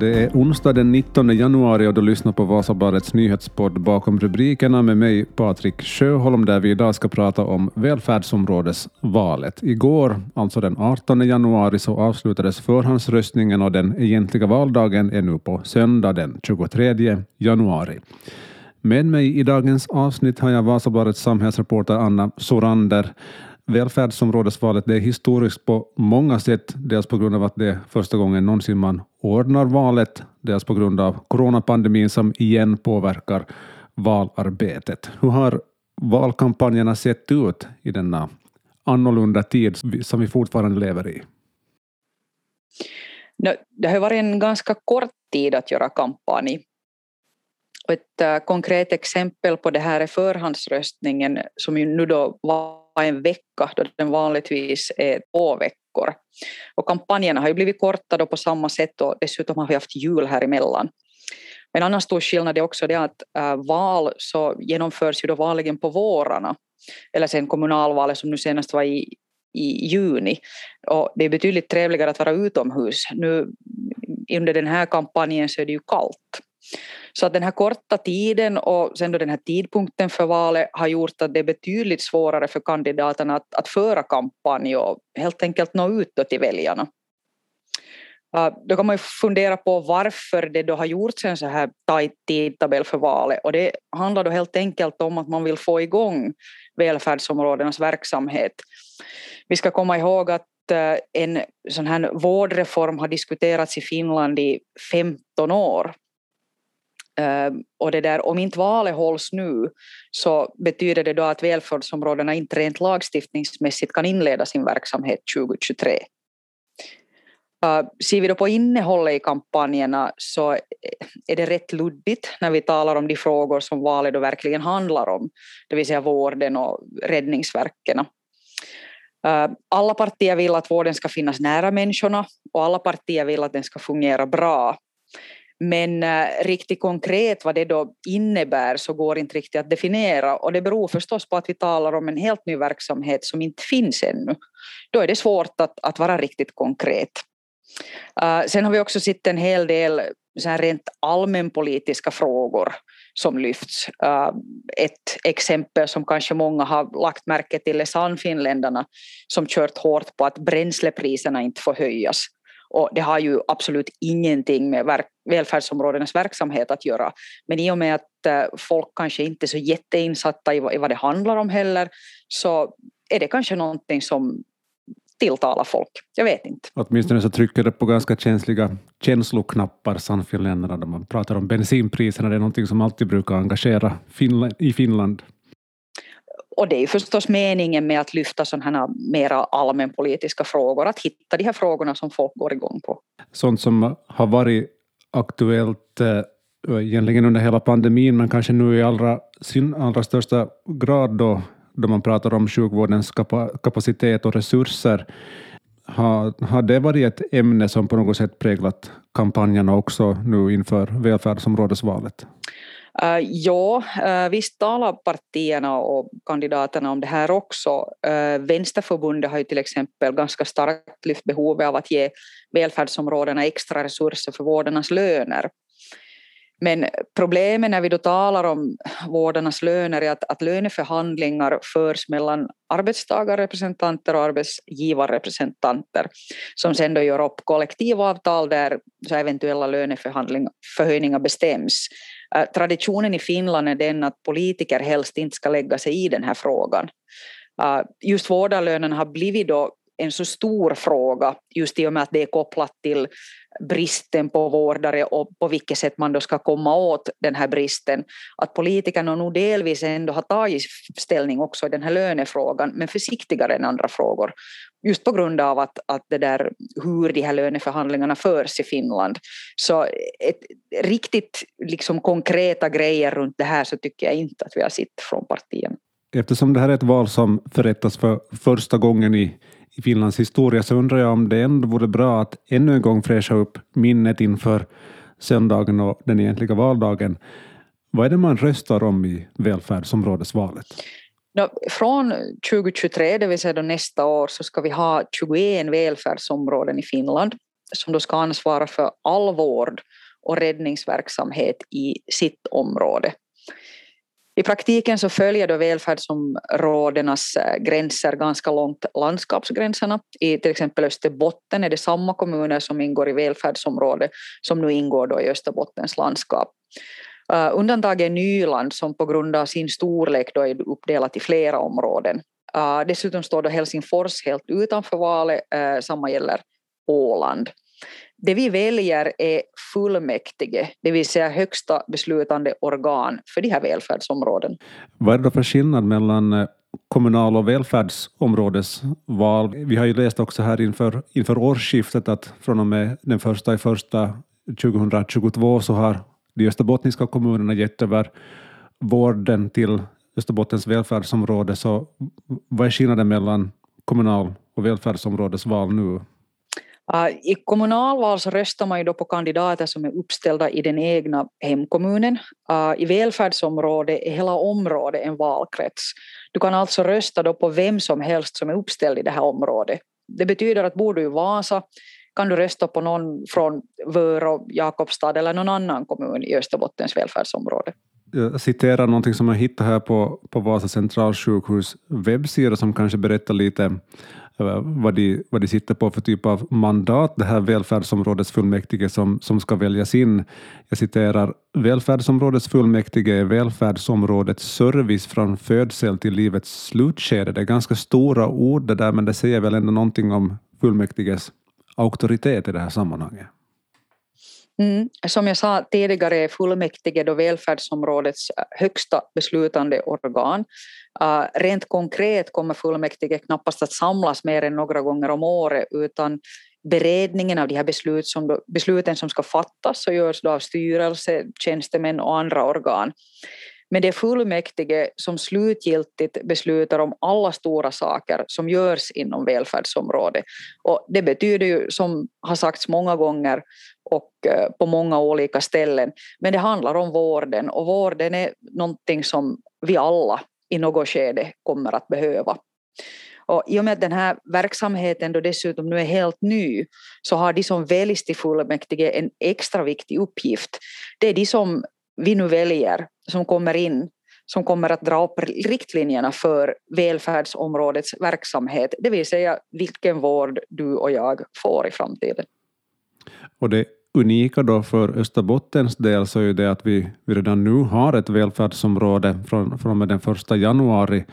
Det är onsdag den 19 januari och du lyssnar på Vasabladets nyhetspodd bakom rubrikerna med mig Patrik Sjöholm där vi idag ska prata om välfärdsområdesvalet. Igår, alltså den 18 januari, så avslutades förhandsröstningen och den egentliga valdagen är nu på söndag den 23 januari. Med mig i dagens avsnitt har jag Vasabladets samhällsreporter Anna Sorander välfärdsområdesvalet det är historiskt på många sätt, dels på grund av att det är första gången någonsin man ordnar valet, dels på grund av coronapandemin som igen påverkar valarbetet. Hur har valkampanjerna sett ut i denna annorlunda tid som vi fortfarande lever i? Det har varit en ganska kort tid att göra kampanj. Och ett äh, konkret exempel på det här är förhandsröstningen som ju nu då var en vecka då den vanligtvis är två veckor. Och kampanjerna har ju blivit korta då på samma sätt och dessutom har vi haft jul här emellan. En annan stor skillnad är också det att äh, val så genomförs ju då vanligen på vårarna eller sen kommunalvalet som nu senast var i, i juni. Och det är betydligt trevligare att vara utomhus. Nu under den här kampanjen så är det ju kallt. Så att den här korta tiden och sen då den här tidpunkten för valet har gjort att det är betydligt svårare för kandidaterna att, att föra kampanj och helt enkelt nå ut till väljarna. Då kan man ju fundera på varför det då har gjorts en så här tajt tidtabell för valet och det handlar då helt enkelt om att man vill få igång välfärdsområdenas verksamhet. Vi ska komma ihåg att eh, en sån här vårdreform har diskuterats i Finland i 15 år Ehm, och det där, om inte valet hålls nu så betyder det då att välfärdsområdena inte rent lagstiftningsmässigt kan inleda sin verksamhet 2023. Uh, ehm, ser vi då på innehållet i kampanjerna så eh, är det rätt luddigt när vi talar om de frågor som valet då verkligen handlar om, det vill säga vården och räddningsverken. Uh, ehm, alla partier vill att vården ska finnas nära människorna och alla partier vill att den ska fungera bra men äh, riktigt konkret vad det då innebär så går inte riktigt att definiera och det beror förstås på att vi talar om en helt ny verksamhet som inte finns ännu. Då är det svårt att, att vara riktigt konkret. Uh, sen har vi också sett en hel del så här rent allmänpolitiska frågor som lyfts. Uh, ett exempel som kanske många har lagt märke till är Sannfinländarna som kört hårt på att bränslepriserna inte får höjas. Och det har ju absolut ingenting med verk, välfärdsområdenas verksamhet att göra. Men i och med att eh, folk kanske inte är så jätteinsatta i vad det handlar om heller så är det kanske någonting som tilltalar folk. Jag vet inte. Åtminstone så trycker det på ganska känsliga känsloknappar, Sannfinländarna, när man pratar om bensinpriserna. Det är någonting som alltid brukar engagera Finland, i Finland och det är ju förstås meningen med att lyfta sådana här mera allmänpolitiska frågor, att hitta de här frågorna som folk går igång på. Sånt som har varit aktuellt eh, egentligen under hela pandemin, men kanske nu i allra, sin allra största grad då, då man pratar om sjukvårdens kapacitet och resurser. Har, har det varit ett ämne som på något sätt präglat kampanjerna också nu inför välfärdsområdesvalet? Uh, ja, uh, visst talar partierna och kandidaterna om det här också. Uh, Vänsterförbundet har ju till exempel ganska starkt lyft behovet av att ge välfärdsområdena extra resurser för vårdarnas löner. Men problemet när vi då talar om vårdarnas löner är att, att löneförhandlingar förs mellan arbetstagarrepresentanter och arbetsgivarrepresentanter som sen då gör upp kollektivavtal där så eventuella löneförhöjningar bestäms. Äh, traditionen i Finland är den att politiker helst inte ska lägga sig i den här frågan. Äh, just vårdarlönen har blivit då en så stor fråga just i och med att det är kopplat till bristen på vårdare och på vilket sätt man då ska komma åt den här bristen. Att politikerna nog delvis ändå har tagit ställning också i den här lönefrågan men försiktigare än andra frågor. Just på grund av att, att det där, hur de här löneförhandlingarna förs i Finland. Så ett, riktigt liksom konkreta grejer runt det här så tycker jag inte att vi har sett från partierna. Eftersom det här är ett val som förrättas för första gången i i Finlands historia så undrar jag om det ändå vore bra att ännu en gång fräscha upp minnet inför söndagen och den egentliga valdagen. Vad är det man röstar om i välfärdsområdesvalet? Från 2023, det vill säga nästa år, så ska vi ha 21 välfärdsområden i Finland. som då ska ansvara för all vård och räddningsverksamhet i sitt område. I praktiken så följer då välfärdsområdenas eh, gränser ganska långt landskapsgränserna. I till exempel Österbotten är det samma kommuner som ingår i välfärdsområdet som nu ingår då i Österbottens landskap. Eh, uh, undantaget är Nyland som på grund av sin storlek då är uppdelat i flera områden. Uh, dessutom står då Helsingfors helt utanför valet, uh, samma gäller Åland. Det vi väljer är fullmäktige, det vill säga högsta beslutande organ för de här välfärdsområden. Vad är det då för skillnad mellan eh, kommunal och välfärdsområdesval? Vi har ju läst också här inför, inför årsskiftet att från och med den första i första 2022 så har de österbottniska kommunerna gett över vården till Österbottens välfärdsområde. Så vad är skillnaden mellan kommunal och välfärdsområdesval nu? Äh, I kommunalval så röstar man ju då på kandidater som är uppställda i den egna hemkommunen. Äh, I välfärdsområdet är hela området en valkrets. Du kan alltså rösta då på vem som helst som är uppställd i det här området. Det betyder att bor du i Vasa kan du rösta på någon från Vörå, Jakobstad eller någon annan kommun i Österbottens välfärdsområde. Jag citerar någonting som jag hittade här på, på Vasa centralsjukhus webbsida som kanske berättar lite Eh, vad de, vad de sitter på för typ av mandat, det här välfärdsområdesfullmäktige som, som ska väljas in. Jag citerar, välfärdsområdesfullmäktige är välfärdsområdets service från födsel till livets slutskede. Det är ganska stora ord det där, men det säger väl ändå någonting om fullmäktiges auktoritet i det här sammanhanget. Mm. Som jag sa tidigare är fullmäktige då välfärdsområdets äh, högsta beslutande organ. Uh, rent konkret kommer fullmäktige knappast att samlas mer än några gånger om året utan beredningen av de här beslut som, besluten som ska fattas så görs då av styrelse, tjänstemän och andra organ. Men det är fullmäktige som slutgiltigt beslutar om alla stora saker som görs inom välfärdsområdet. Och det betyder ju, som har sagts många gånger och eh, på många olika ställen, men det handlar om vården och vården är någonting som vi alla i något skede kommer att behöva. Och I och med att den här verksamheten då dessutom nu är helt ny så har de som väljs till fullmäktige en extra viktig uppgift. Det är de som vi nu väljer som kommer in som kommer att dra upp riktlinjerna för välfärdsområdets verksamhet, det vill säga vilken vård du och jag får i framtiden. Och det unika då för Österbottens del så är ju det att vi, vi redan nu har ett välfärdsområde från, från med den första januari.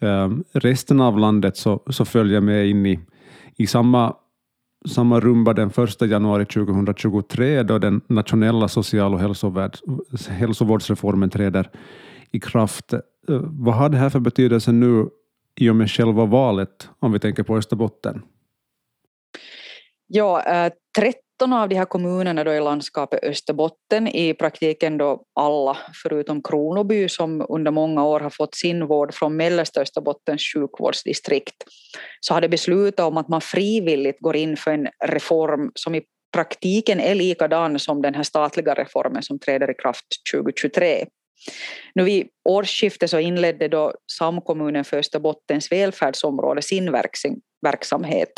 Um, resten av landet så, så följer med in i, i samma samma rumba den 1 januari 2023 då den nationella social och hälsovårdsreformen träder i kraft. Uh, vad har det här för betydelse nu i och med själva valet, om vi tänker på Österbotten? Ja, eh, 13 av de här kommunerna då i landskapet Österbotten, i praktiken då alla förutom Kronoby som under många år har fått sin vård från mellersta Österbottens sjukvårdsdistrikt, så har det beslutat om att man frivilligt går in för en reform som i praktiken är likadan som den här statliga reformen som träder i kraft 2023. Nu vid årsskiftet så inledde då samkommunen för Österbottens välfärdsområde sin verksamhet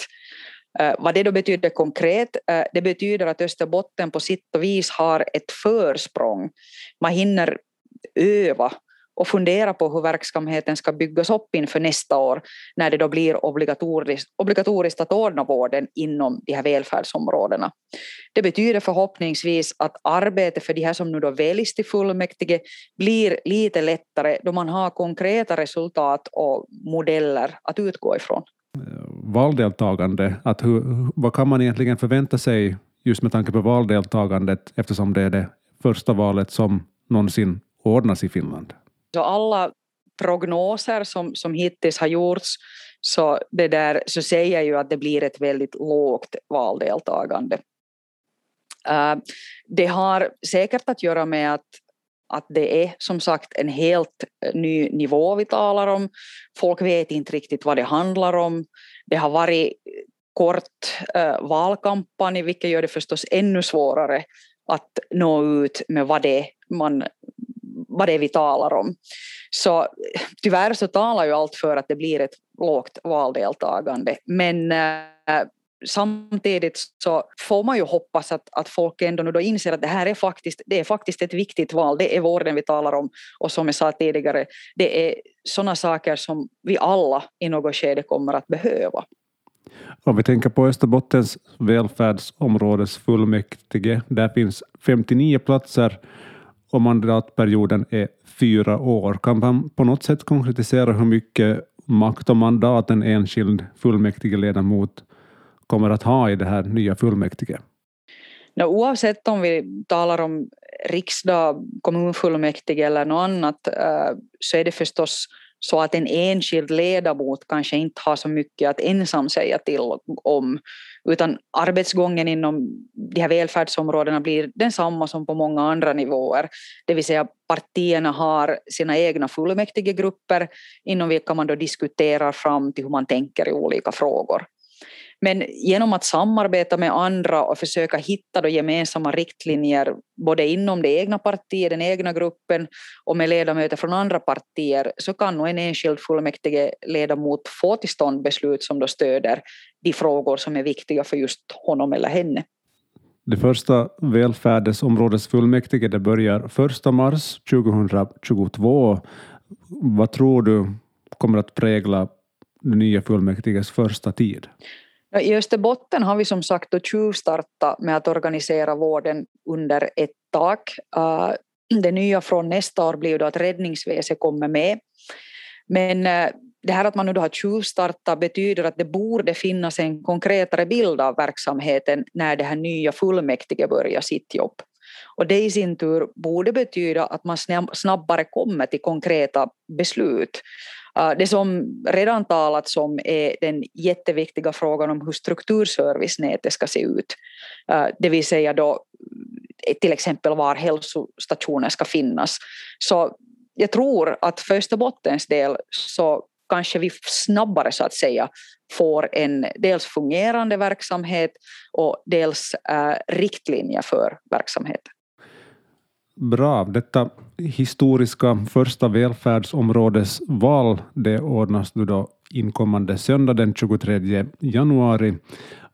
Eh, vad det då betyder konkret, eh, det betyder att Österbotten på sitt och vis har ett försprång. Man hinner öva och fundera på hur verksamheten ska byggas upp inför nästa år när det då blir obligatoriskt, obligatoriskt att ordna vården inom de här välfärdsområdena. Det betyder förhoppningsvis att arbetet för de här som nu då väljs till fullmäktige blir lite lättare då man har konkreta resultat och modeller att utgå ifrån valdeltagande, att hur, vad kan man egentligen förvänta sig just med tanke på valdeltagandet eftersom det är det första valet som någonsin ordnas i Finland? Så alla prognoser som, som hittills har gjorts så, det där, så säger ju att det blir ett väldigt lågt valdeltagande. Uh, det har säkert att göra med att att det är som sagt en helt eh, ny nivå vi talar om. Folk vet inte riktigt vad det handlar om. Det har varit eh, kort eh, valkampanj vilket gör det förstås ännu svårare att nå ut med vad det, man, vad det är vi talar om. Så eh, tyvärr så talar ju allt för att det blir ett lågt valdeltagande. Men eh, samtidigt så får man ju hoppas att, att folk ändå nu då inser att det här är faktiskt, det är faktiskt ett viktigt val. Det är vården vi talar om och som jag sa tidigare, det är sådana saker som vi alla i något skede kommer att behöva. Om vi tänker på Österbottens välfärdsområdes fullmäktige, där finns 59 platser och mandatperioden är fyra år. Kan man på något sätt konkretisera hur mycket makt och mandat en enskild fullmäktigeledamot kommer att ha i det här nya fullmäktige? No, oavsett om vi talar om riksdag, kommunfullmäktige eller något annat eh, så är det förstås så att en enskild ledamot kanske inte har så mycket att ensam säga till om utan arbetsgången inom de här välfärdsområdena blir densamma som på många andra nivåer. Det vill säga partierna har sina egna fullmäktigegrupper inom vilka man då diskuterar fram till hur man tänker i olika frågor. Men genom att samarbeta med andra och försöka hitta då gemensamma riktlinjer både inom det egna partiet, den egna gruppen och med ledamöter från andra partier så kan nog en enskild fullmäktige ledamot få till stånd beslut som då stöder de frågor som är viktiga för just honom eller henne. Det första välfärdsområdesfullmäktige det börjar 1 mars 2022. Vad tror du kommer att prägla det nya fullmäktiges första tid? I Österbotten har vi som sagt då tjuvstartat med att organisera vården under ett tak. Eh, det nya från nästa år blir då att räddningsväsendet kommer med. Men eh, det här att man nu då har tjuvstartat betyder att det borde finnas en konkretare bild av verksamheten när det här nya fullmäktige börjar sitt jobb. Och det i sin tur borde betyda att man snabbare kommer till konkreta beslut. Eh, det som redan talats om är den jätteviktiga frågan om hur strukturservicenätet ska se ut. Eh, det vill säga då eh, till exempel var hälsostationer ska finnas. Så jag tror att för Österbottens del så kanske vi snabbare så att säga får en dels fungerande verksamhet och dels riktlinjer för verksamheten. Bra. Detta historiska första välfärdsområdesval det ordnas nu då inkommande söndag den 23 januari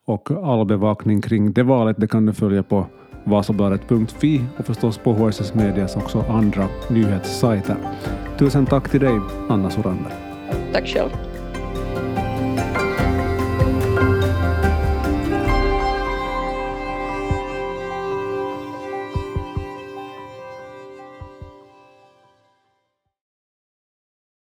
och all bevakning kring det valet det kan du följa på vasabladet.fi och förstås på HSS Medias också andra nyhetssajter. Tusen tack till dig, Anna Sorander. Tack själv.